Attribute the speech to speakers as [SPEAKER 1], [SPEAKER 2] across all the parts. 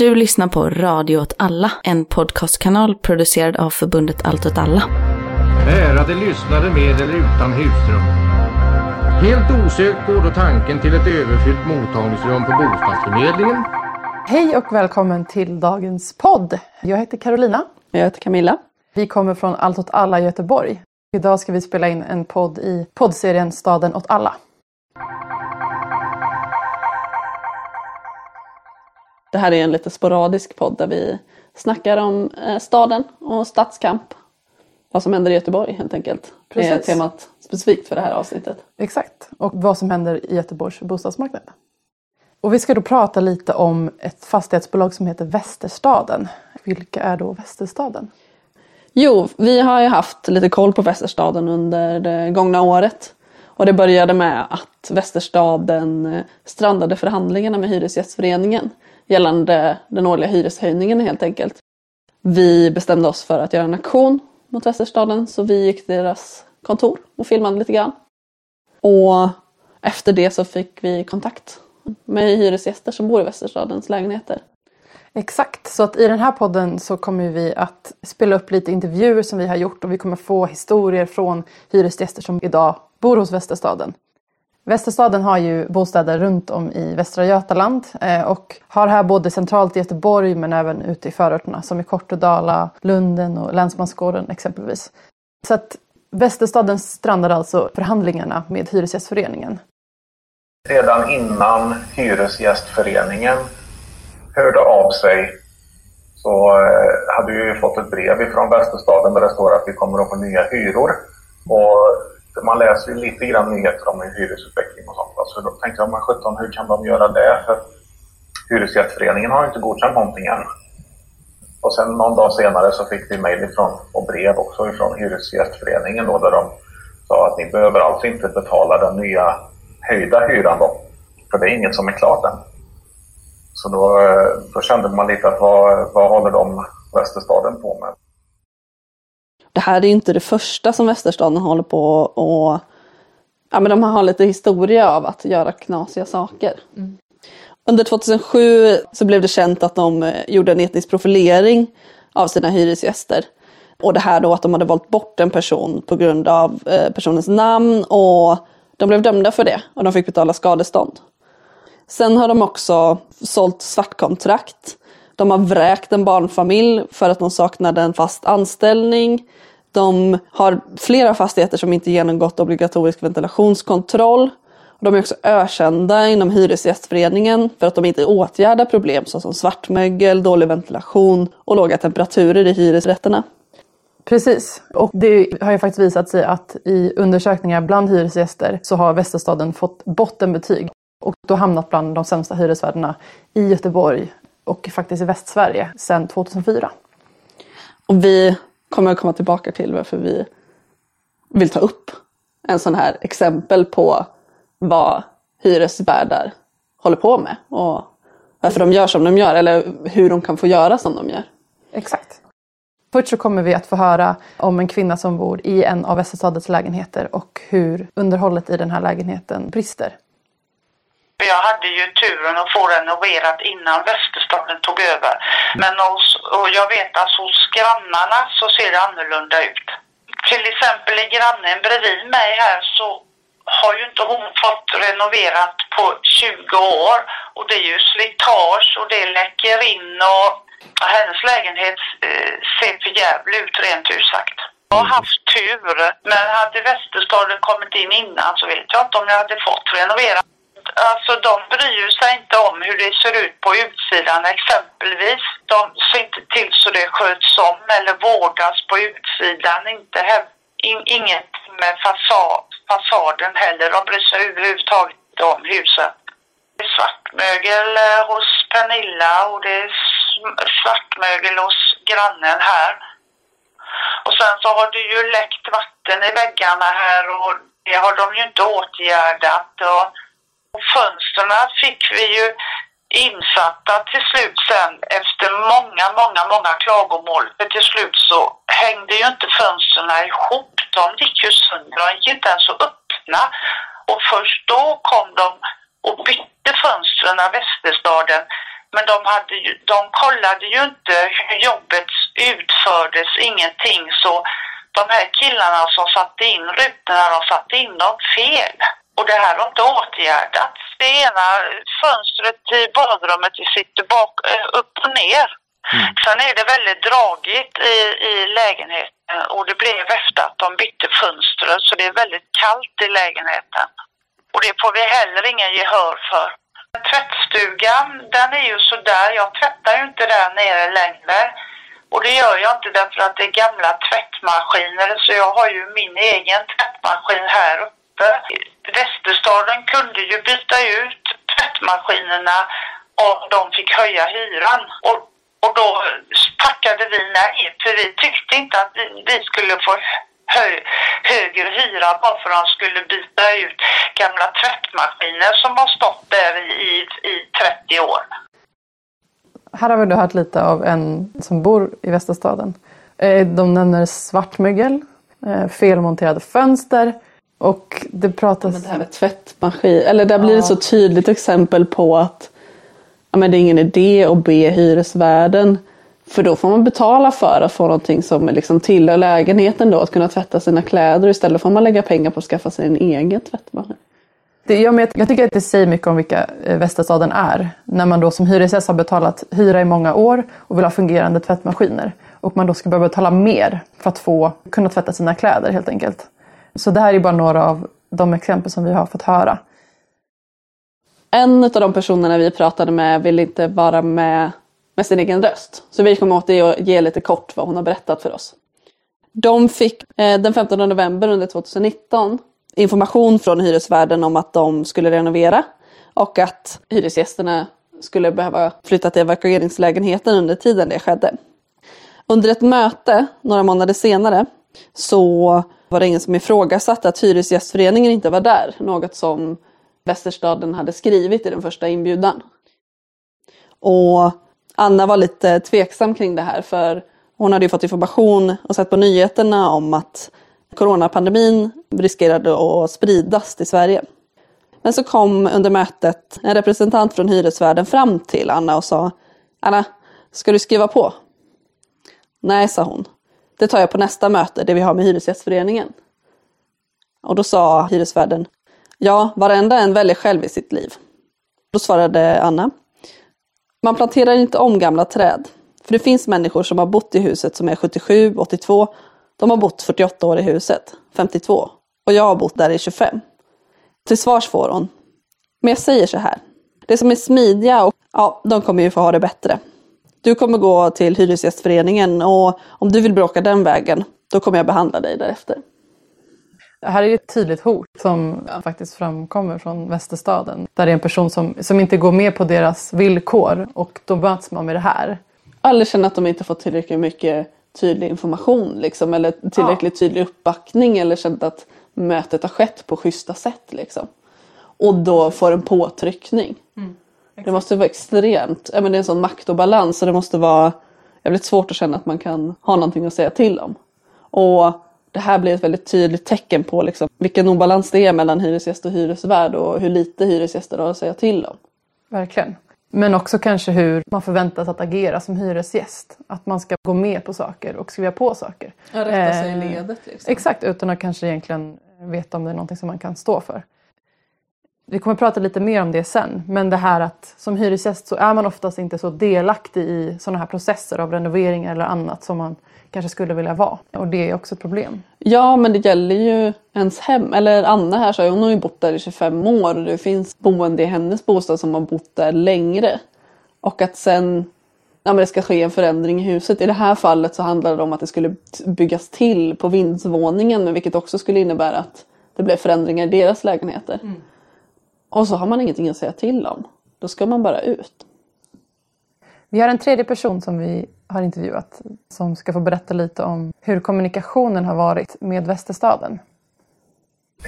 [SPEAKER 1] Du lyssnar på Radio åt alla, en podcastkanal producerad av förbundet Allt åt alla.
[SPEAKER 2] Ärade lyssnare med eller utan husrum. Helt osökt går då tanken till ett överfyllt mottagningsrum på bostadsförmedlingen.
[SPEAKER 3] Hej och välkommen till dagens podd. Jag heter Carolina.
[SPEAKER 4] Jag heter Camilla.
[SPEAKER 3] Vi kommer från Allt åt alla i Göteborg. Idag ska vi spela in en podd i poddserien Staden åt alla.
[SPEAKER 4] Det här är en lite sporadisk podd där vi snackar om eh, staden och stadskamp. Vad som händer i Göteborg helt enkelt. Det är
[SPEAKER 3] Precis.
[SPEAKER 4] temat specifikt för det här avsnittet.
[SPEAKER 3] Exakt. Och vad som händer i Göteborgs bostadsmarknad. Och vi ska då prata lite om ett fastighetsbolag som heter Västerstaden. Vilka är då Västerstaden?
[SPEAKER 4] Jo, vi har ju haft lite koll på Västerstaden under det gångna året. Och det började med att Västerstaden eh, strandade förhandlingarna med Hyresgästföreningen gällande den årliga hyreshöjningen helt enkelt. Vi bestämde oss för att göra en aktion mot Västerstaden så vi gick till deras kontor och filmade lite grann. Och efter det så fick vi kontakt med hyresgäster som bor i Västerstadens lägenheter.
[SPEAKER 3] Exakt, så att i den här podden så kommer vi att spela upp lite intervjuer som vi har gjort och vi kommer få historier från hyresgäster som idag bor hos Västerstaden. Västerstaden har ju bostäder runt om i Västra Götaland eh, och har här både centralt i Göteborg men även ute i förorterna som i Kortedala, Lunden och Länsmansgården exempelvis. Så att Västerstaden strandade alltså förhandlingarna med Hyresgästföreningen.
[SPEAKER 5] redan innan Hyresgästföreningen hörde av sig så eh, hade vi ju fått ett brev ifrån Västerstaden där det står att vi kommer att få nya hyror. Och man läser ju lite grann nyheter om hyresutveckling och sånt. Så då tänkte jag, men sjutton, hur kan de göra det? För Hyresgästföreningen har ju inte godkänt någonting än. Och sen någon dag senare så fick vi mejl ifrån, och brev också ifrån Hyresgästföreningen då där de sa att ni behöver alltså inte betala den nya höjda hyran då. För det är inget som är klart än. Så då, eh, då kände man lite att vad, vad håller de Västerstaden på med?
[SPEAKER 4] Det här är inte det första som Västerstaden håller på och ja, men de har lite historia av att göra knasiga saker. Under 2007 så blev det känt att de eh, gjorde en etnisk profilering av sina hyresgäster. Och det här då att de hade valt bort en person på grund av eh, personens namn och de blev dömda för det och de fick betala skadestånd. Sen har de också sålt svartkontrakt. De har vräkt en barnfamilj för att de saknade en fast anställning. De har flera fastigheter som inte genomgått obligatorisk ventilationskontroll. De är också ökända inom Hyresgästföreningen för att de inte åtgärdar problem såsom svartmögel, dålig ventilation och låga temperaturer i hyresrätterna.
[SPEAKER 3] Precis, och det har ju faktiskt visat sig att i undersökningar bland hyresgäster så har Västerstaden fått bottenbetyg och då hamnat bland de sämsta hyresvärdarna i Göteborg och faktiskt i Västsverige sedan 2004.
[SPEAKER 4] Och vi kommer att komma tillbaka till varför vi vill ta upp en sån här exempel på vad hyresvärdar håller på med och varför de gör som de gör eller hur de kan få göra som de gör.
[SPEAKER 3] Exakt. Först så kommer vi att få höra om en kvinna som bor i en av Västerstadens lägenheter och hur underhållet i den här lägenheten brister.
[SPEAKER 6] Jag hade ju turen att få renoverat innan Västerstaden tog över. Men hos, och jag vet att hos grannarna så ser det annorlunda ut. Till exempel i grannen bredvid mig här så har ju inte hon fått renoverat på 20 år. Och det är ju slitage och det läcker in och hennes lägenhet eh, ser för jävligt ut rent ut sagt. Jag har haft tur, men hade Västerstaden kommit in innan så vet jag inte om jag hade fått renovera. Alltså de bryr sig inte om hur det ser ut på utsidan exempelvis. De ser inte till så det sköts om eller vårdas på utsidan. Inte he- in, inget med fasad, fasaden heller. De bryr sig överhuvudtaget inte om huset. Det är svartmögel eh, hos Pernilla och det är svartmögel hos grannen här. Och sen så har det ju läckt vatten i väggarna här och det har de ju inte åtgärdat. Och fönstren fick vi ju insatta till slut sen efter många, många, många klagomål. För till slut så hängde ju inte fönstren ihop. De gick ju sönder. De gick inte ens att öppna. Och först då kom de och bytte fönstren av Västerstaden Men de, hade ju, de kollade ju inte hur jobbet utfördes, ingenting. Så de här killarna som satte in rutorna, de satte in dem fel. Och det här har inte åtgärdats. Det ena fönstret i badrummet sitter bak, eh, upp och ner. Mm. Sen är det väldigt dragigt i, i lägenheten och det blev efter att de bytte fönster så det är väldigt kallt i lägenheten. Och det får vi heller ingen gehör för. Tvättstugan, den är ju sådär. Jag tvättar ju inte där nere längre. Och det gör jag inte därför att det är gamla tvättmaskiner så jag har ju min egen tvättmaskin här uppe. Västerstaden kunde ju byta ut tvättmaskinerna om de fick höja hyran. Och, och då tackade vi nej för vi tyckte inte att vi, vi skulle få hö, högre hyra bara för att de skulle byta ut gamla tvättmaskiner som har stått där i, i, 30 år.
[SPEAKER 3] Här har vi då hört lite av en som bor i Västerstaden. Eh, de nämner svartmögel, eh, felmonterade fönster och det pratas...
[SPEAKER 4] Men det här med tvättmaskin, eller där blir det så tydligt exempel på att ja, men det är ingen idé att be hyresvärden för då får man betala för att få någonting som liksom tillhör lägenheten då, att kunna tvätta sina kläder. Istället får man lägga pengar på att skaffa sig en egen tvättmaskin.
[SPEAKER 3] Det, jag, jag tycker att det säger mycket om vilka eh, Västerstaden är. När man då som hyresgäst har betalat hyra i många år och vill ha fungerande tvättmaskiner. Och man då ska behöva betala mer för att få kunna tvätta sina kläder helt enkelt. Så det här är bara några av de exempel som vi har fått höra.
[SPEAKER 4] En av de personerna vi pratade med vill inte vara med med sin egen röst. Så vi kommer åt det och ge lite kort vad hon har berättat för oss. De fick eh, den 15 november under 2019 information från hyresvärden om att de skulle renovera och att hyresgästerna skulle behöva flytta till evakueringslägenheten under tiden det skedde. Under ett möte några månader senare så var det ingen som ifrågasatte att Hyresgästföreningen inte var där, något som Västerstaden hade skrivit i den första inbjudan. Och Anna var lite tveksam kring det här för hon hade ju fått information och sett på nyheterna om att coronapandemin riskerade att spridas till Sverige. Men så kom under mötet en representant från hyresvärden fram till Anna och sa Anna, ska du skriva på? Nej, sa hon. Det tar jag på nästa möte, det vi har med Hyresgästföreningen. Och då sa hyresvärden Ja, varenda en väljer själv i sitt liv. Då svarade Anna man planterar inte om gamla träd. För det finns människor som har bott i huset som är 77, 82. De har bott 48 år i huset, 52. Och jag har bott där i 25. Till svars får hon. Men jag säger så här. Det som är smidiga, och, ja, de kommer ju få ha det bättre. Du kommer gå till Hyresgästföreningen och om du vill bråka den vägen, då kommer jag behandla dig därefter.
[SPEAKER 3] Det här är ett tydligt hot som faktiskt framkommer från Västerstaden. Där det är en person som, som inte går med på deras villkor och då möts man med det här.
[SPEAKER 4] Alla känner att de inte fått tillräckligt mycket tydlig information liksom, eller tillräckligt ja. tydlig uppbackning eller känt att mötet har skett på schyssta sätt. Liksom. Och då får en påtryckning. Mm, det måste vara extremt, men det är en sån makt och balans så det måste vara jävligt svårt att känna att man kan ha någonting att säga till om. Och det här blir ett väldigt tydligt tecken på liksom, vilken obalans det är mellan hyresgäst och hyresvärd och hur lite hyresgäster har att säga till om.
[SPEAKER 3] Verkligen. Men också kanske hur man förväntas att agera som hyresgäst. Att man ska gå med på saker och skriva på saker.
[SPEAKER 4] Ja, rätta sig i eh, ledet. Liksom.
[SPEAKER 3] Exakt, utan att kanske egentligen veta om det är någonting som man kan stå för. Vi kommer att prata lite mer om det sen, men det här att som hyresgäst så är man oftast inte så delaktig i sådana här processer av renoveringar eller annat som man kanske skulle vilja vara. Och det är också ett problem.
[SPEAKER 4] Ja men det gäller ju ens hem. Eller Anna här sa hon har ju bott där i 25 år och det finns boende i hennes bostad som har bott där längre. Och att sen ja, men det ska ske en förändring i huset. I det här fallet så handlar det om att det skulle byggas till på vindsvåningen vilket också skulle innebära att det blev förändringar i deras lägenheter. Mm. Och så har man ingenting att säga till om. Då ska man bara ut.
[SPEAKER 3] Vi har en tredje person som vi har intervjuat som ska få berätta lite om hur kommunikationen har varit med Västerstaden.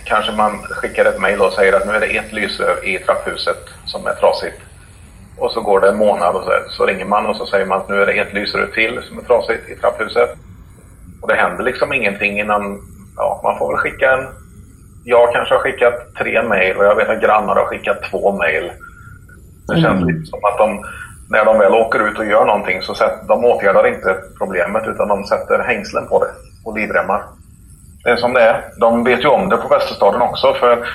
[SPEAKER 5] Kanske man skickar ett mejl och säger att nu är det ett lysrör i trapphuset som är trasigt. Och så går det en månad och så, så ringer man och så säger man att nu är det ett lysrör till som är trasigt i trapphuset. Och det händer liksom ingenting innan, ja, man får väl skicka en... Jag kanske har skickat tre mejl och jag vet att grannar har skickat två mejl. Det känns mm. lite som att de när de väl åker ut och gör någonting så sätter, de åtgärdar inte problemet utan de sätter hängslen på det och livremmar. Det är som det är. De vet ju om det på Västerstaden också för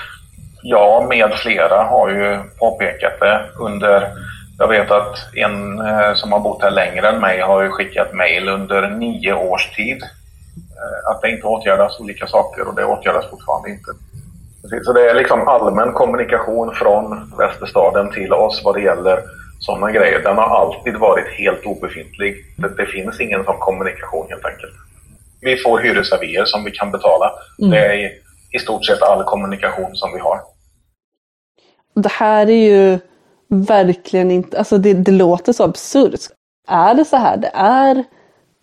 [SPEAKER 5] jag med flera har ju påpekat det under jag vet att en eh, som har bott här längre än mig har ju skickat mejl under nio års tid. Eh, att det inte åtgärdas olika saker och det åtgärdas fortfarande inte. Så det är liksom allmän kommunikation från Västerstaden till oss vad det gäller sådana grejer. Den har alltid varit helt obefintlig. Det, det finns ingen sån kommunikation helt enkelt. Vi får hyresavier som vi kan betala. Mm. Det är i stort sett all kommunikation som vi har.
[SPEAKER 4] Det här är ju verkligen inte, alltså det, det låter så absurt. Är det så här det är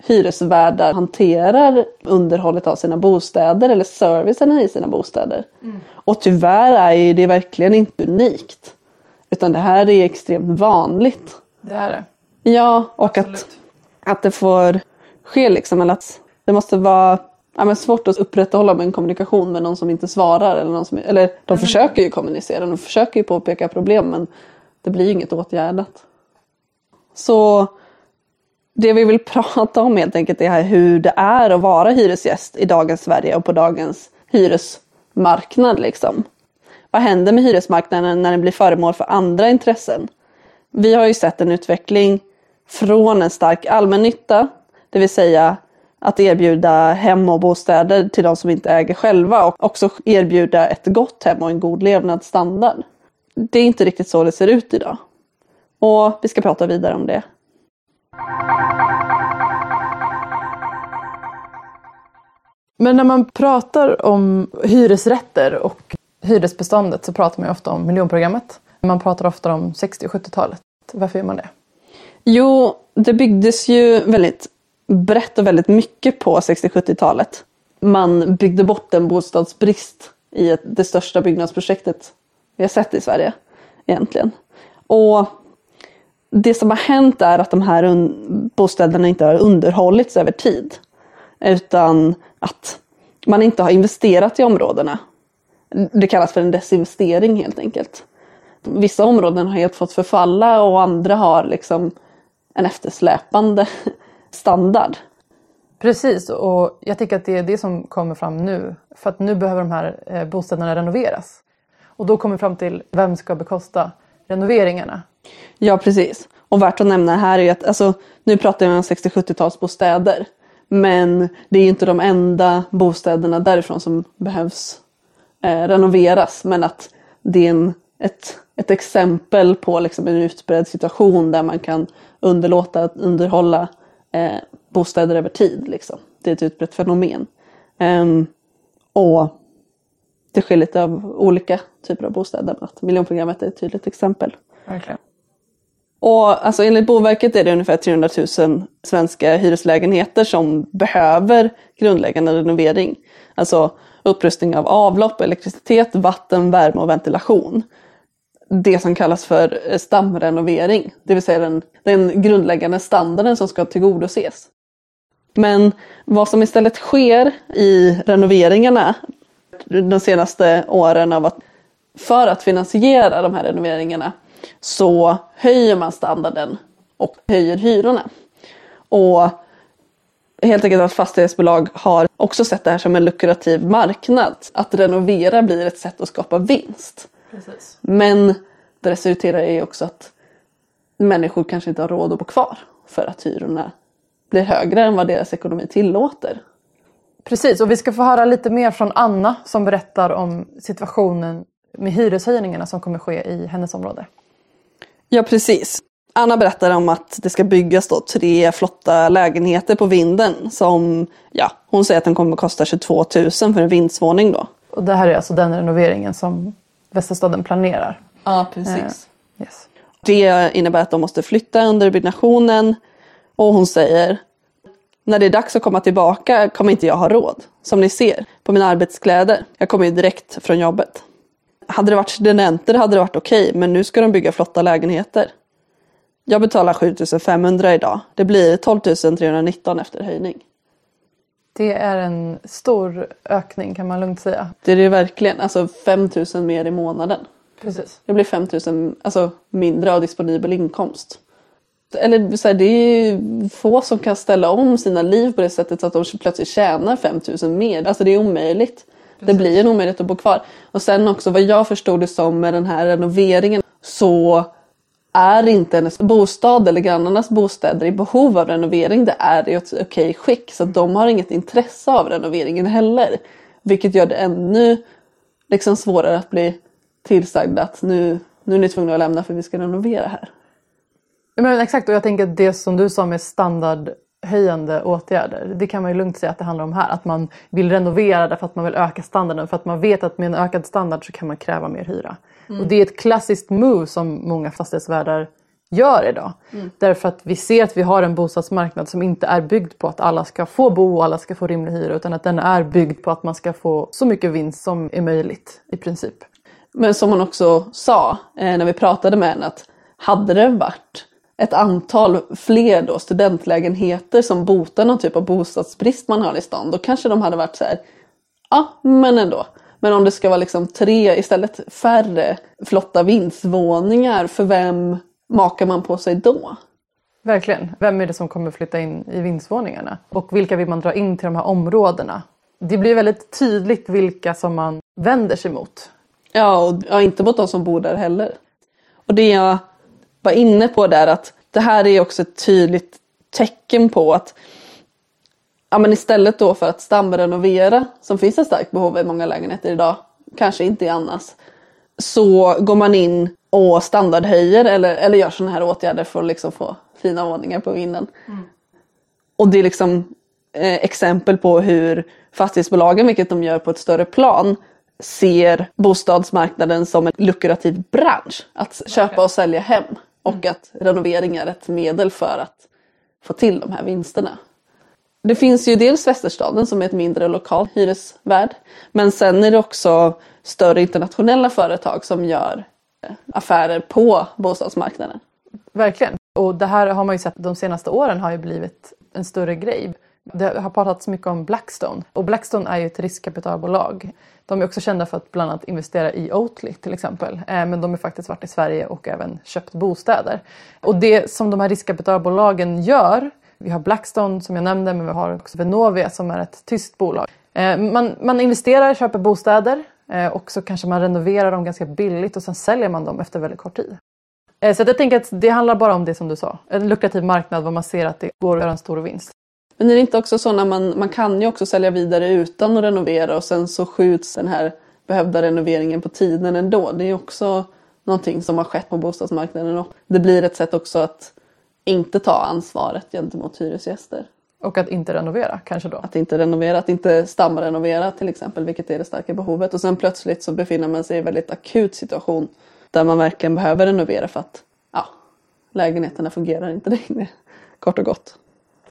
[SPEAKER 4] hyresvärdar hanterar underhållet av sina bostäder eller servicen i sina bostäder. Mm. Och tyvärr är det verkligen inte unikt. Utan det här är extremt vanligt.
[SPEAKER 3] Det är det.
[SPEAKER 4] Ja, och att, att det får ske liksom. Eller att det måste vara ja, men svårt att upprätthålla en kommunikation med någon som inte svarar. Eller, någon som, eller de mm. försöker ju kommunicera, de försöker ju påpeka problem men det blir inget åtgärdat. Så det vi vill prata om helt enkelt är hur det är att vara hyresgäst i dagens Sverige och på dagens hyresmarknad. Liksom. Vad händer med hyresmarknaden när den blir föremål för andra intressen? Vi har ju sett en utveckling från en stark allmännytta, det vill säga att erbjuda hem och bostäder till de som inte äger själva och också erbjuda ett gott hem och en god levnadsstandard. Det är inte riktigt så det ser ut idag. Och vi ska prata vidare om det.
[SPEAKER 3] Men när man pratar om hyresrätter och hyresbeståndet så pratar man ju ofta om miljonprogrammet. Man pratar ofta om 60 och 70-talet. Varför gör man det?
[SPEAKER 4] Jo, det byggdes ju väldigt brett och väldigt mycket på 60-70-talet. Man byggde bort en bostadsbrist i det största byggnadsprojektet vi har sett i Sverige egentligen. Och det som har hänt är att de här bostäderna inte har underhållits över tid. Utan att man inte har investerat i områdena. Det kallas för en desinvestering helt enkelt. Vissa områden har helt fått förfalla och andra har liksom en eftersläpande standard.
[SPEAKER 3] Precis, och jag tycker att det är det som kommer fram nu. För att nu behöver de här eh, bostäderna renoveras. Och då kommer vi fram till vem ska bekosta renoveringarna?
[SPEAKER 4] Ja precis. Och värt att nämna här är ju att alltså, nu pratar vi om 60-70-talsbostäder. Men det är inte de enda bostäderna därifrån som behövs eh, renoveras. Men att det är en, ett, ett exempel på liksom en utbredd situation där man kan underlåta att underhålla eh, bostäder över tid. Liksom. Det är ett utbrett fenomen. Um, och det sker lite av olika typer av bostäder. Att miljonprogrammet är ett tydligt exempel.
[SPEAKER 3] Verkligen.
[SPEAKER 4] Och alltså enligt Boverket är det ungefär 300 000 svenska hyreslägenheter som behöver grundläggande renovering. Alltså upprustning av avlopp, elektricitet, vatten, värme och ventilation. Det som kallas för stamrenovering, det vill säga den, den grundläggande standarden som ska tillgodoses. Men vad som istället sker i renoveringarna de senaste åren av att för att finansiera de här renoveringarna så höjer man standarden och höjer hyrorna. Och helt enkelt att fastighetsbolag har också sett det här som en lukrativ marknad. Att renovera blir ett sätt att skapa vinst.
[SPEAKER 3] Precis.
[SPEAKER 4] Men det resulterar i också att människor kanske inte har råd att bo kvar för att hyrorna blir högre än vad deras ekonomi tillåter.
[SPEAKER 3] Precis, och vi ska få höra lite mer från Anna som berättar om situationen med hyreshöjningarna som kommer ske i hennes område.
[SPEAKER 4] Ja, precis. Anna berättar om att det ska byggas då tre flotta lägenheter på vinden som, ja, hon säger att den kommer att kosta 22 000 för en vindsvåning då.
[SPEAKER 3] Och det här är alltså den renoveringen som Västerstaden planerar?
[SPEAKER 4] Ja, precis.
[SPEAKER 3] Uh, yes.
[SPEAKER 4] Det innebär att de måste flytta under byggnationen och hon säger när det är dags att komma tillbaka kommer inte jag ha råd. Som ni ser på mina arbetskläder. Jag kommer ju direkt från jobbet. Hade det varit studenter hade det varit okej, okay, men nu ska de bygga flotta lägenheter. Jag betalar 7500 idag. Det blir 12 319 efter höjning.
[SPEAKER 3] Det är en stor ökning kan man lugnt säga.
[SPEAKER 4] Det är det verkligen. Alltså 5000 mer i månaden.
[SPEAKER 3] Precis.
[SPEAKER 4] Det blir 5000 alltså, mindre av disponibel inkomst. Eller så här, det är ju få som kan ställa om sina liv på det sättet så att de plötsligt tjänar 5000 mer. Alltså det är omöjligt. Det blir en omöjlighet att bo kvar. Och sen också vad jag förstod det som med den här renoveringen så är inte hennes bostad eller grannarnas bostäder i behov av renovering. Det är i ett okej skick så att de har inget intresse av renoveringen heller. Vilket gör det ännu liksom svårare att bli tillsagd att nu, nu är ni tvungna att lämna för vi ska renovera här.
[SPEAKER 3] Men exakt, och jag tänker att det som du sa med standard standardhöjande åtgärder, det kan man ju lugnt säga att det handlar om här. Att man vill renovera därför att man vill öka standarden, för att man vet att med en ökad standard så kan man kräva mer hyra. Och det är ett klassiskt move som många fastighetsvärdar gör idag. Därför att vi ser att vi har en bostadsmarknad som inte är byggd på att alla ska få bo och alla ska få rimlig hyra utan att den är byggd på att man ska få så mycket vinst som är möjligt i princip.
[SPEAKER 4] Men som hon också sa eh, när vi pratade med henne att hade det varit ett antal fler då studentlägenheter som botar någon typ av bostadsbrist man har i stan då kanske de hade varit så här ja men ändå. Men om det ska vara liksom tre istället färre flotta vindsvåningar för vem makar man på sig då?
[SPEAKER 3] Verkligen. Vem är det som kommer flytta in i vindsvåningarna? Och vilka vill man dra in till de här områdena? Det blir väldigt tydligt vilka som man vänder sig mot.
[SPEAKER 4] Ja, och ja, inte mot de som bor där heller. Och det jag var inne på där att det här är också ett tydligt tecken på att ja, men istället då för att stamrenovera, som finns ett starkt behov i många lägenheter idag, kanske inte i annars, så går man in och standardhöjer eller, eller gör sådana här åtgärder för att liksom få fina våningar på vinden. Och det är liksom eh, exempel på hur fastighetsbolagen, vilket de gör på ett större plan, ser bostadsmarknaden som en lukrativ bransch. Att köpa och sälja hem. Och att renovering är ett medel för att få till de här vinsterna. Det finns ju dels Västerstaden som är ett mindre lokalt hyresvärd. Men sen är det också större internationella företag som gör eh, affärer på bostadsmarknaden.
[SPEAKER 3] Verkligen. Och det här har man ju sett de senaste åren har ju blivit en större grej. Det har pratats mycket om Blackstone och Blackstone är ju ett riskkapitalbolag. De är också kända för att bland annat investera i Oatly till exempel. Eh, men de har faktiskt varit i Sverige och även köpt bostäder. Och det som de här riskkapitalbolagen gör, vi har Blackstone som jag nämnde men vi har också Venovia som är ett tyskt bolag. Eh, man, man investerar, köper bostäder eh, och så kanske man renoverar dem ganska billigt och sen säljer man dem efter väldigt kort tid. Så jag tänker att det handlar bara om det som du sa. En lukrativ marknad var man ser att det går att göra en stor vinst.
[SPEAKER 4] Men är det inte också så när man, man kan ju också sälja vidare utan att renovera och sen så skjuts den här behövda renoveringen på tiden ändå. Det är också någonting som har skett på bostadsmarknaden och det blir ett sätt också att inte ta ansvaret gentemot hyresgäster.
[SPEAKER 3] Och att inte renovera kanske då.
[SPEAKER 4] Att inte renovera, att inte stamrenovera till exempel, vilket är det starka behovet. Och sen plötsligt så befinner man sig i en väldigt akut situation där man verkligen behöver renovera för att ja, lägenheterna fungerar inte längre. Kort och gott.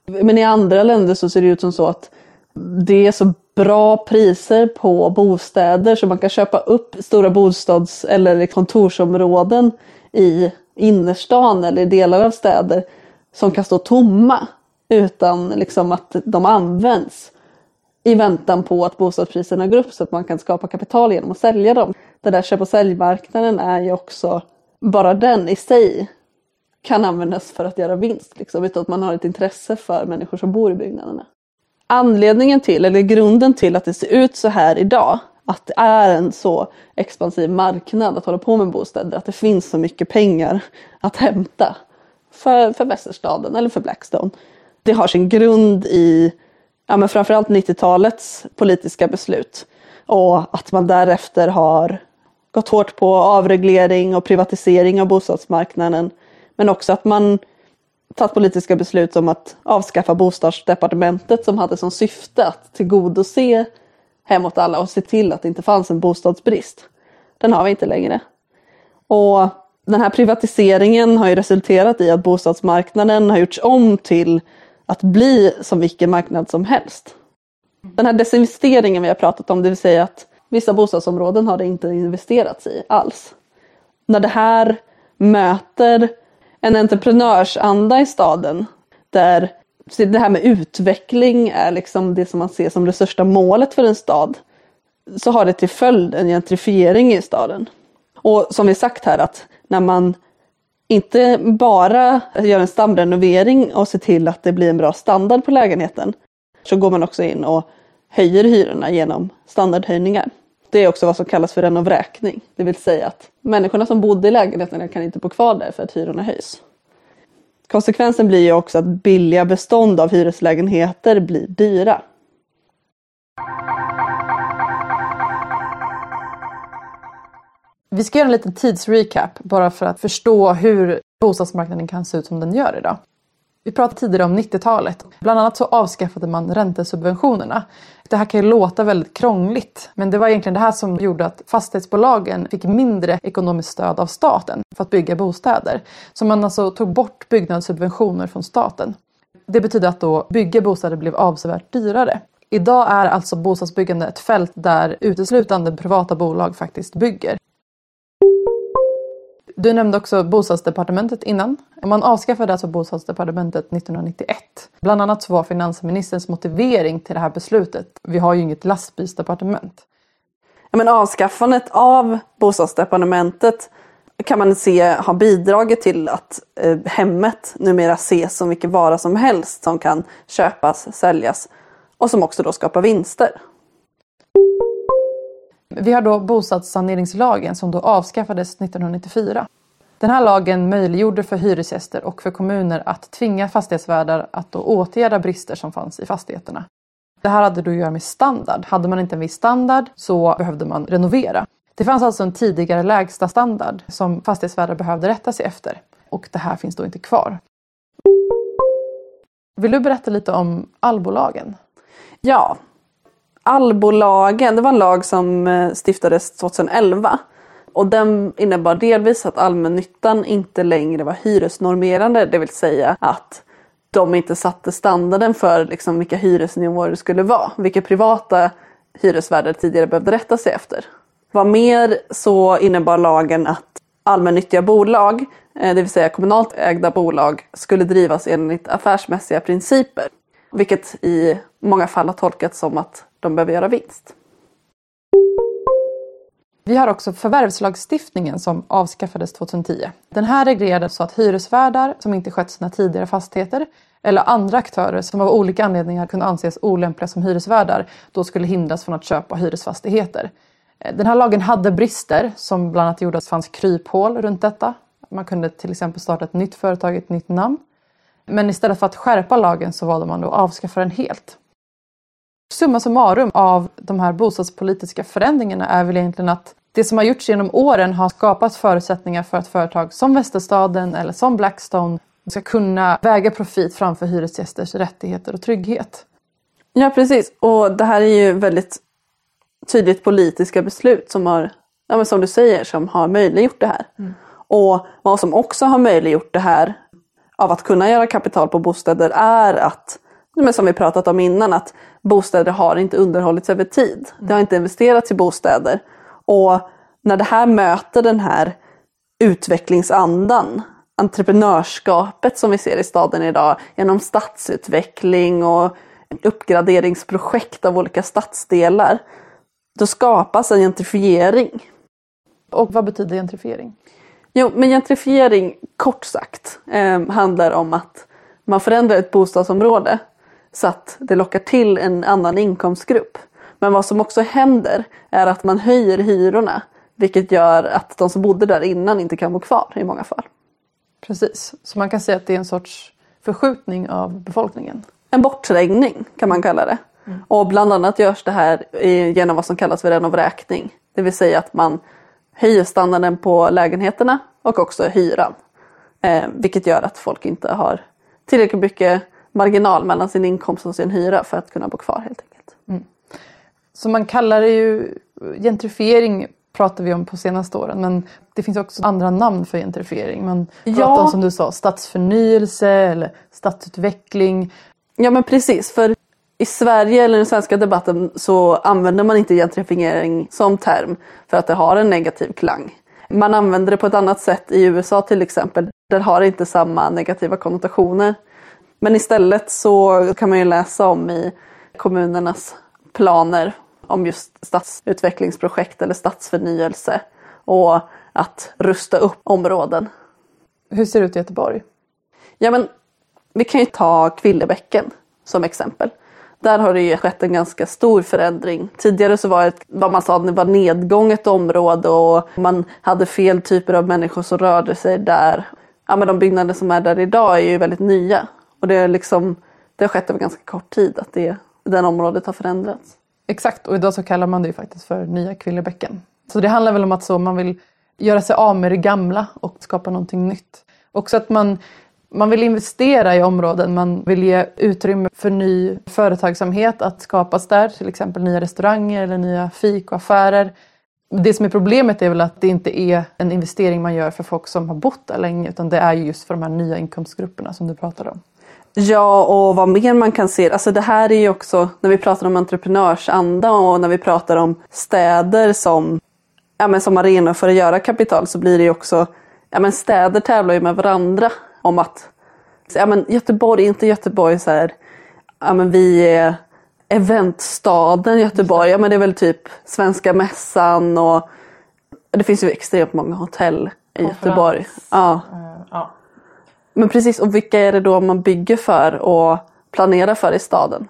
[SPEAKER 4] Men i andra länder så ser det ut som så att det är så bra priser på bostäder så man kan köpa upp stora bostads eller kontorsområden i innerstan eller i delar av städer som kan stå tomma utan liksom att de används i väntan på att bostadspriserna går upp så att man kan skapa kapital genom att sälja dem. Den där köp och säljmarknaden är ju också, bara den i sig kan användas för att göra vinst liksom, utan att man har ett intresse för människor som bor i byggnaderna. Anledningen till, eller grunden till att det ser ut så här idag, att det är en så expansiv marknad att hålla på med bostäder, att det finns så mycket pengar att hämta för, för Västerstaden eller för Blackstone. Det har sin grund i ja, men framförallt 90-talets politiska beslut och att man därefter har gått hårt på avreglering och privatisering av bostadsmarknaden men också att man tagit politiska beslut om att avskaffa bostadsdepartementet som hade som syfte att tillgodose hem åt alla och se till att det inte fanns en bostadsbrist. Den har vi inte längre. Och den här privatiseringen har ju resulterat i att bostadsmarknaden har gjorts om till att bli som vilken marknad som helst. Den här desinvesteringen vi har pratat om, det vill säga att vissa bostadsområden har det inte investerats i alls. När det här möter en entreprenörsanda i staden där det här med utveckling är liksom det som man ser som det största målet för en stad så har det till följd en gentrifiering i staden. Och som vi sagt här att när man inte bara gör en stamrenovering och ser till att det blir en bra standard på lägenheten. Så går man också in och höjer hyrorna genom standardhöjningar. Det är också vad som kallas för renovräkning. Det vill säga att människorna som bodde i lägenheterna kan inte bo kvar där för att hyrorna höjs. Konsekvensen blir ju också att billiga bestånd av hyreslägenheter blir dyra.
[SPEAKER 3] Vi ska göra en liten tidsrecap bara för att förstå hur bostadsmarknaden kan se ut som den gör idag. Vi pratade tidigare om 90-talet. Bland annat så avskaffade man räntesubventionerna. Det här kan ju låta väldigt krångligt men det var egentligen det här som gjorde att fastighetsbolagen fick mindre ekonomiskt stöd av staten för att bygga bostäder. Så man alltså tog bort byggnadssubventioner från staten. Det betyder att då bygga bostäder blev avsevärt dyrare. Idag är alltså bostadsbyggande ett fält där uteslutande privata bolag faktiskt bygger. Du nämnde också bostadsdepartementet innan. Man avskaffade alltså bostadsdepartementet 1991. Bland annat så var finansministerns motivering till det här beslutet, vi har ju inget lastbilsdepartement.
[SPEAKER 4] Ja, men avskaffandet av bostadsdepartementet kan man se har bidragit till att eh, hemmet numera ses som vilken vara som helst som kan köpas, säljas och som också då skapar vinster.
[SPEAKER 3] Vi har då bostadssaneringslagen som då avskaffades 1994. Den här lagen möjliggjorde för hyresgäster och för kommuner att tvinga fastighetsvärdar att då åtgärda brister som fanns i fastigheterna. Det här hade då att göra med standard. Hade man inte en viss standard så behövde man renovera. Det fanns alltså en tidigare lägsta standard som fastighetsvärdar behövde rätta sig efter. Och det här finns då inte kvar. Vill du berätta lite om allbolagen?
[SPEAKER 4] Ja, allbolagen, det var en lag som eh, stiftades 2011. Och den innebar delvis att allmännyttan inte längre var hyresnormerande, det vill säga att de inte satte standarden för liksom vilka hyresnivåer det skulle vara, vilka privata hyresvärdar tidigare behövde rätta sig efter. Vad mer så innebar lagen att allmännyttiga bolag, eh, det vill säga kommunalt ägda bolag, skulle drivas enligt affärsmässiga principer. Vilket i många fall har tolkats som att de behöver göra vinst.
[SPEAKER 3] Vi har också förvärvslagstiftningen som avskaffades 2010. Den här reglerade så att hyresvärdar som inte skött sina tidigare fastigheter eller andra aktörer som av olika anledningar kunde anses olämpliga som hyresvärdar då skulle hindras från att köpa hyresfastigheter. Den här lagen hade brister som bland annat gjorde att det fanns kryphål runt detta. Man kunde till exempel starta ett nytt företag, ett nytt namn. Men istället för att skärpa lagen så valde man då att avskaffa den helt. Summa summarum av de här bostadspolitiska förändringarna är väl egentligen att det som har gjorts genom åren har skapat förutsättningar för att företag som Västerstaden eller som Blackstone ska kunna väga profit framför hyresgästers rättigheter och trygghet.
[SPEAKER 4] Ja precis och det här är ju väldigt tydligt politiska beslut som har, ja, men som du säger, som har möjliggjort det här. Mm. Och vad som också har möjliggjort det här av att kunna göra kapital på bostäder är att, men som vi pratat om innan, att bostäder har inte underhållits över tid. Det har inte investerats i bostäder. Och när det här möter den här utvecklingsandan, entreprenörskapet som vi ser i staden idag genom stadsutveckling och uppgraderingsprojekt av olika stadsdelar. Då skapas en gentrifiering.
[SPEAKER 3] Och vad betyder gentrifiering?
[SPEAKER 4] Jo, men gentrifiering kort sagt eh, handlar om att man förändrar ett bostadsområde så att det lockar till en annan inkomstgrupp. Men vad som också händer är att man höjer hyrorna vilket gör att de som bodde där innan inte kan bo kvar i många fall.
[SPEAKER 3] Precis, så man kan säga att det är en sorts förskjutning av befolkningen.
[SPEAKER 4] En bortträngning kan man kalla det. Mm. Och bland annat görs det här genom vad som kallas för renovräkning. Det vill säga att man höjer standarden på lägenheterna och också hyran. Eh, vilket gör att folk inte har tillräckligt mycket marginal mellan sin inkomst och sin hyra för att kunna bo kvar helt enkelt. Mm.
[SPEAKER 3] Så man kallar det ju gentrifiering pratar vi om på senaste åren men det finns också andra namn för gentrifiering. Man pratar ja. om som du sa stadsförnyelse eller stadsutveckling.
[SPEAKER 4] Ja men precis för i Sverige eller den svenska debatten så använder man inte gentrifiering som term för att det har en negativ klang. Man använder det på ett annat sätt i USA till exempel. Där har det inte samma negativa konnotationer. Men istället så kan man ju läsa om i kommunernas planer om just stadsutvecklingsprojekt eller stadsförnyelse och att rusta upp områden.
[SPEAKER 3] Hur ser det ut i Göteborg?
[SPEAKER 4] Ja, men vi kan ju ta Kvillebäcken som exempel. Där har det ju skett en ganska stor förändring. Tidigare så var det vad man sa det var nedgånget område och man hade fel typer av människor som rörde sig där. Ja, men de byggnader som är där idag är ju väldigt nya och det, är liksom, det har skett över ganska kort tid att det, det området har förändrats.
[SPEAKER 3] Exakt, och idag så kallar man det ju faktiskt för Nya Kvillebäcken. Så det handlar väl om att så man vill göra sig av med det gamla och skapa någonting nytt. Också att man man vill investera i områden, man vill ge utrymme för ny företagsamhet att skapas där, till exempel nya restauranger eller nya fik och affärer. Det som är problemet är väl att det inte är en investering man gör för folk som har bott där länge utan det är just för de här nya inkomstgrupperna som du pratade om.
[SPEAKER 4] Ja, och vad mer man kan se. Alltså det här är ju också, när vi pratar om entreprenörsanda och när vi pratar om städer som, ja, men som arena för att göra kapital så blir det ju också, ja men städer tävlar ju med varandra om att ja, men Göteborg, inte Göteborg så här, ja, men vi är eventstaden Göteborg, ja, men det är väl typ Svenska Mässan och det finns ju extremt många hotell i Göteborg. Ja.
[SPEAKER 3] Uh, ja.
[SPEAKER 4] Men precis, och vilka är det då man bygger för och planerar för i staden?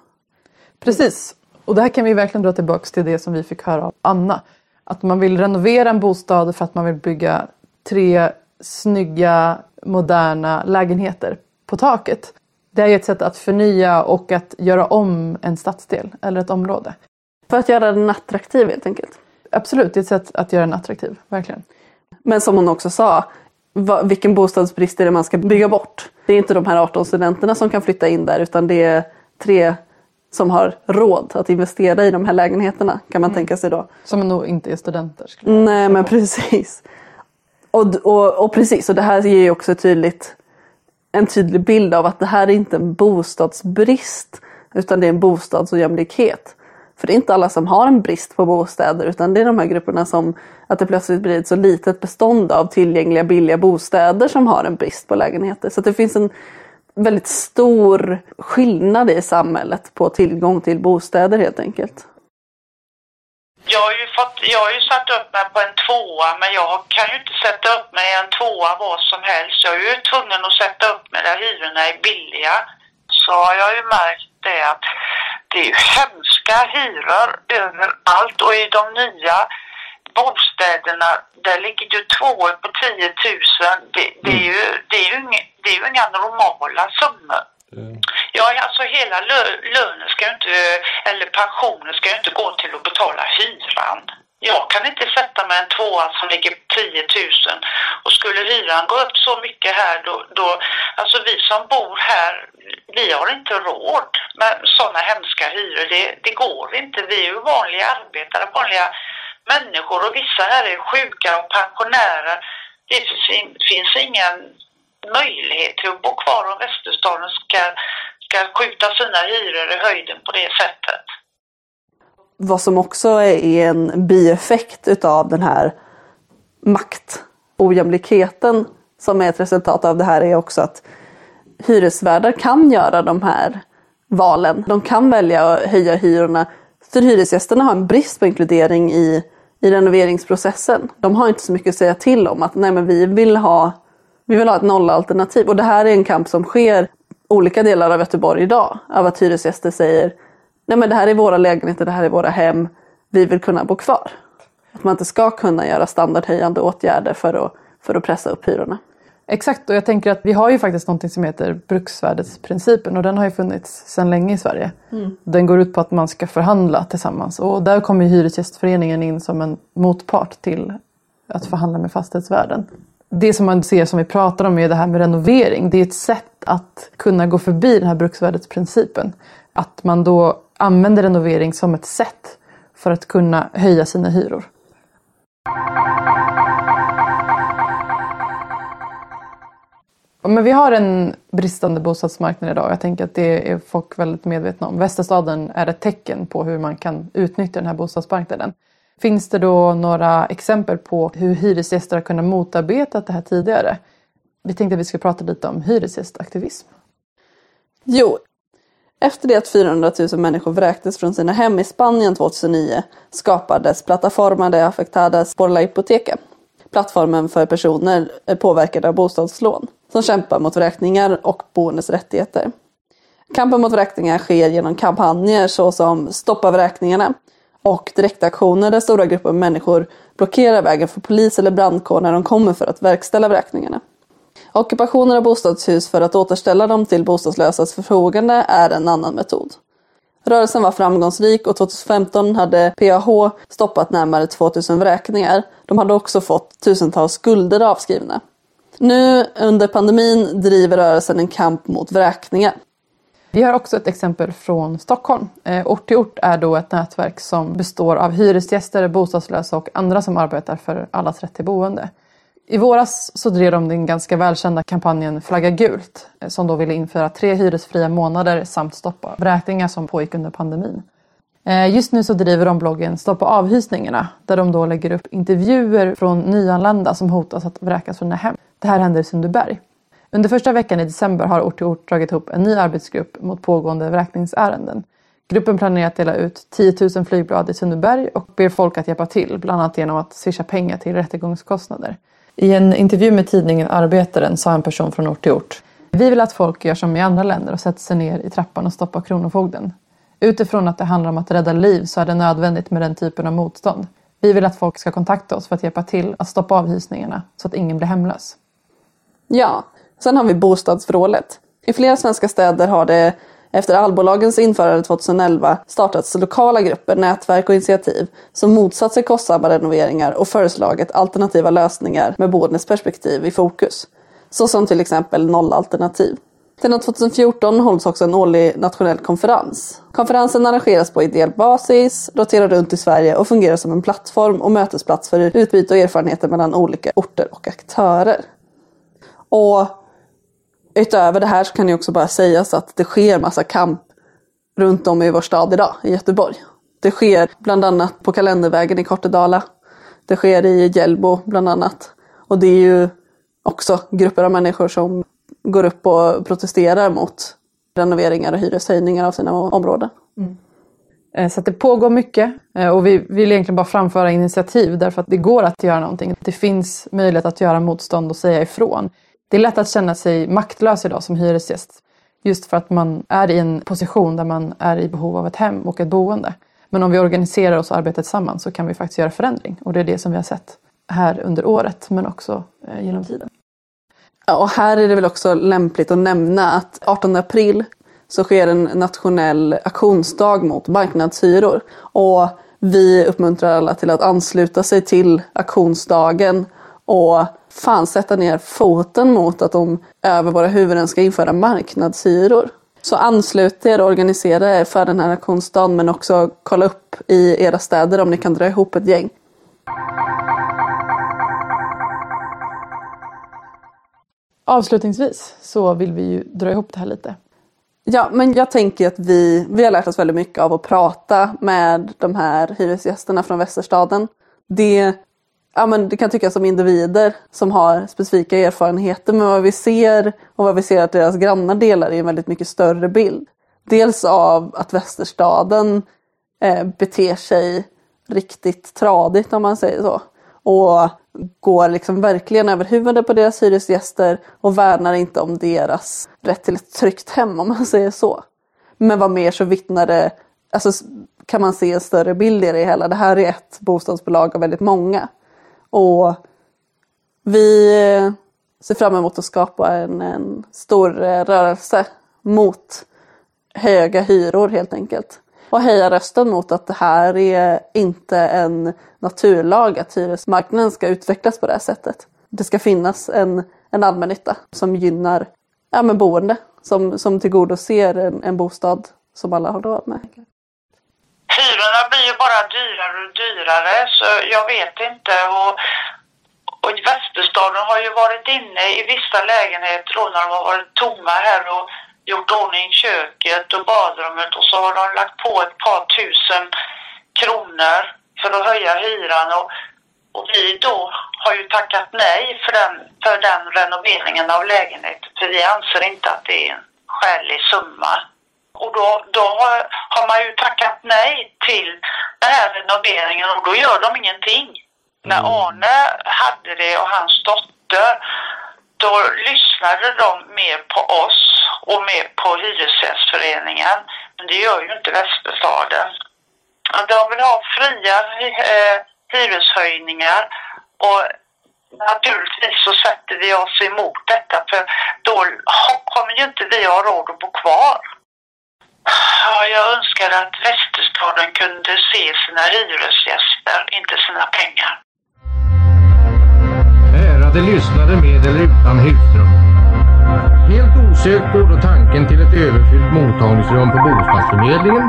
[SPEAKER 3] Precis, och det här kan vi verkligen dra tillbaka till det som vi fick höra av Anna. Att man vill renovera en bostad för att man vill bygga tre snygga moderna lägenheter på taket. Det är ett sätt att förnya och att göra om en stadsdel eller ett område.
[SPEAKER 4] För att göra den attraktiv helt enkelt?
[SPEAKER 3] Absolut, det är ett sätt att göra den attraktiv, verkligen.
[SPEAKER 4] Men som hon också sa, vilken bostadsbrist är det man ska bygga bort? Det är inte de här 18 studenterna som kan flytta in där utan det är tre som har råd att investera i de här lägenheterna kan man mm. tänka sig då.
[SPEAKER 3] Som nog inte är studenter.
[SPEAKER 4] Nej men precis. Och, och, och precis, och det här ger ju också tydligt, en tydlig bild av att det här är inte en bostadsbrist utan det är en bostadsojämlikhet. För det är inte alla som har en brist på bostäder utan det är de här grupperna som att det plötsligt blir ett så litet bestånd av tillgängliga billiga bostäder som har en brist på lägenheter. Så det finns en väldigt stor skillnad i samhället på tillgång till bostäder helt enkelt.
[SPEAKER 6] Jag har ju, fått, jag har ju satt upp mig på en tvåa men jag kan ju inte sätta upp mig i en tvåa vad som helst. Jag är ju tvungen att sätta upp mig där hyrorna är billiga. Så har jag ju märkt det att det är ju hemska hyror överallt och i de nya bostäderna där ligger ju tvåor på 10 000. Det, det, är ju, det, är ju inga, det är ju inga normala summor. Eh. Ja, alltså hela lönen ska inte, eller pensionen ska ju inte gå till att betala hyran. Jag kan inte sätta mig en tvåa som ligger på 10 000 och skulle hyran gå upp så mycket här då, då alltså vi som bor här, vi har inte råd med sådana hemska hyror. Det, det går inte. Vi är ju vanliga arbetare, vanliga människor och vissa här är sjuka och pensionärer. Det finns ingen möjlighet till att bo kvar om Västerstaden ska, ska skjuta sina hyror i höjden på det sättet.
[SPEAKER 4] Vad som också är en bieffekt utav den här maktojämlikheten som är ett resultat av det här är också att hyresvärdar kan göra de här valen. De kan välja att höja hyrorna. För hyresgästerna har en brist på inkludering i, i renoveringsprocessen. De har inte så mycket att säga till om att nej men vi vill ha vi vill ha ett nollalternativ och det här är en kamp som sker olika delar av Göteborg idag. Av att hyresgäster säger nej men det här är våra lägenheter, det här är våra hem. Vi vill kunna bo kvar. Att man inte ska kunna göra standardhöjande åtgärder för att, för att pressa upp hyrorna.
[SPEAKER 3] Exakt och jag tänker att vi har ju faktiskt någonting som heter bruksvärdesprincipen och den har ju funnits sedan länge i Sverige. Mm. Den går ut på att man ska förhandla tillsammans och där kommer Hyresgästföreningen in som en motpart till att förhandla med fastighetsvärden det som man ser som vi pratar om är det här med renovering. Det är ett sätt att kunna gå förbi den här bruksvärdesprincipen. Att man då använder renovering som ett sätt för att kunna höja sina hyror. Men vi har en bristande bostadsmarknad idag. Jag tänker att det är folk väldigt medvetna om. Västerstaden är ett tecken på hur man kan utnyttja den här bostadsmarknaden. Finns det då några exempel på hur hyresgäster har kunnat motarbeta det här tidigare? Vi tänkte att vi ska prata lite om hyresgästaktivism.
[SPEAKER 4] Jo, efter det att 400 000 människor vräktes från sina hem i Spanien 2009 skapades Plataforma de Afectadas por la Hipoteca. plattformen för personer påverkade av bostadslån som kämpar mot vräkningar och boendes rättigheter. Kampen mot vräkningar sker genom kampanjer såsom Stoppa vräkningarna och direktaktioner där stora grupper människor blockerar vägen för polis eller brandkår när de kommer för att verkställa vräkningarna. Ockupationer av bostadshus för att återställa dem till bostadslösas förfogande är en annan metod. Rörelsen var framgångsrik och 2015 hade PAH stoppat närmare 2000 vräkningar. De hade också fått tusentals skulder avskrivna. Nu under pandemin driver rörelsen en kamp mot vräkningar.
[SPEAKER 3] Vi har också ett exempel från Stockholm. Eh, ort till ort är då ett nätverk som består av hyresgäster, bostadslösa och andra som arbetar för allas rätt till boende. I våras så drev de den ganska välkända kampanjen Flagga gult eh, som då ville införa tre hyresfria månader samt stoppa vräkningar som pågick under pandemin. Eh, just nu så driver de bloggen Stoppa avhysningarna där de då lägger upp intervjuer från nyanlända som hotas att vräkas från sina hem. Det här händer i Sundbyberg. Under första veckan i december har Ort till Ort dragit ihop en ny arbetsgrupp mot pågående vräkningsärenden. Gruppen planerar att dela ut 10 000 flygblad i Sundbyberg och ber folk att hjälpa till, bland annat genom att swisha pengar till rättegångskostnader. I en intervju med tidningen Arbetaren sa en person från ort till ort. Vi vill att folk gör som i andra länder och sätter sig ner i trappan och stoppar Kronofogden. Utifrån att det handlar om att rädda liv så är det nödvändigt med den typen av motstånd. Vi vill att folk ska kontakta oss för att hjälpa till att stoppa avhysningarna så att ingen blir hemlös.
[SPEAKER 4] Ja, sen har vi bostadsvrålet. I flera svenska städer har det efter allbolagens införande 2011 startats lokala grupper, nätverk och initiativ som motsatt sig kostsamma renoveringar och föreslagit alternativa lösningar med boendes perspektiv i fokus. Så som till exempel nollalternativ. Sedan 2014 hålls också en årlig nationell konferens. Konferensen arrangeras på ideell basis, roterar runt i Sverige och fungerar som en plattform och mötesplats för utbyte och erfarenheter mellan olika orter och aktörer. Och utöver det här så kan det också bara sägas att det sker massa kamp runt om i vår stad idag, i Göteborg. Det sker bland annat på Kalendervägen i Kortedala. Det sker i Hjällbo bland annat. Och det är ju också grupper av människor som går upp och protesterar mot renoveringar och hyreshöjningar av sina områden.
[SPEAKER 3] Mm. Eh, så att det pågår mycket eh, och vi vill egentligen bara framföra initiativ därför att det går att göra någonting. Det finns möjlighet att göra motstånd och säga ifrån. Det är lätt att känna sig maktlös idag som hyresgäst. Just för att man är i en position där man är i behov av ett hem och ett boende. Men om vi organiserar oss och arbetar tillsammans så kan vi faktiskt göra förändring. Och det är det som vi har sett här under året men också eh, genom tiden.
[SPEAKER 4] Ja, och här är det väl också lämpligt att nämna att 18 april så sker en nationell aktionsdag mot marknadshyror. Och vi uppmuntrar alla till att ansluta sig till aktionsdagen och fan sätta ner foten mot att de över våra huvuden ska införa marknadshyror. Så anslut er och organisera er för den här aktionsdagen men också kolla upp i era städer om ni kan dra ihop ett gäng.
[SPEAKER 3] Avslutningsvis så vill vi ju dra ihop det här lite.
[SPEAKER 4] Ja, men jag tänker att vi, vi har lärt oss väldigt mycket av att prata med de här hyresgästerna från Västerstaden. Det ja, men det kan tyckas som individer som har specifika erfarenheter men vad vi ser och vad vi ser att deras grannar delar är en väldigt mycket större bild. Dels av att Västerstaden eh, beter sig riktigt tradigt om man säger så. Och går liksom verkligen över huvudet på deras hyresgäster och värnar inte om deras rätt till ett tryggt hem om man säger så. Men vad mer så vittnar det, alltså kan man se en större bild i det hela. Det här är ett bostadsbolag av väldigt många. Och vi eh, ser fram emot att skapa en, en stor eh, rörelse mot höga hyror helt enkelt. Och höja rösten mot att det här är inte en naturlag att hyresmarknaden ska utvecklas på det här sättet. Det ska finnas en, en allmännytta som gynnar ja, men boende, som, som tillgodoser en, en bostad som alla har råd med.
[SPEAKER 6] Hyrorna blir ju bara dyrare och dyrare så jag vet inte. Och, och Västerstaden har ju varit inne i vissa lägenheter då när de har varit tomma här och gjort ordning köket och badrummet och så har de lagt på ett par tusen kronor för att höja hyran. Och, och vi då har ju tackat nej för den, för den renoveringen av lägenheten för vi anser inte att det är en skälig summa. Och då, då har, man ju tackat nej till den här renoveringen och då gör de ingenting. När Arne hade det och hans dotter, då lyssnade de mer på oss och mer på Hyresgästföreningen. Men det gör ju inte Västerstaden. De vill ha fria eh, hyreshöjningar och naturligtvis så sätter vi oss emot detta för då kommer ju inte vi ha råd att bo kvar. Ja, jag önskar att Västerstaden kunde se sina hyresgäster, inte sina pengar.
[SPEAKER 2] Ärade lyssnare med eller utan husrum. Helt osökt går då tanken till ett överfyllt mottagningsrum på bostadsförmedlingen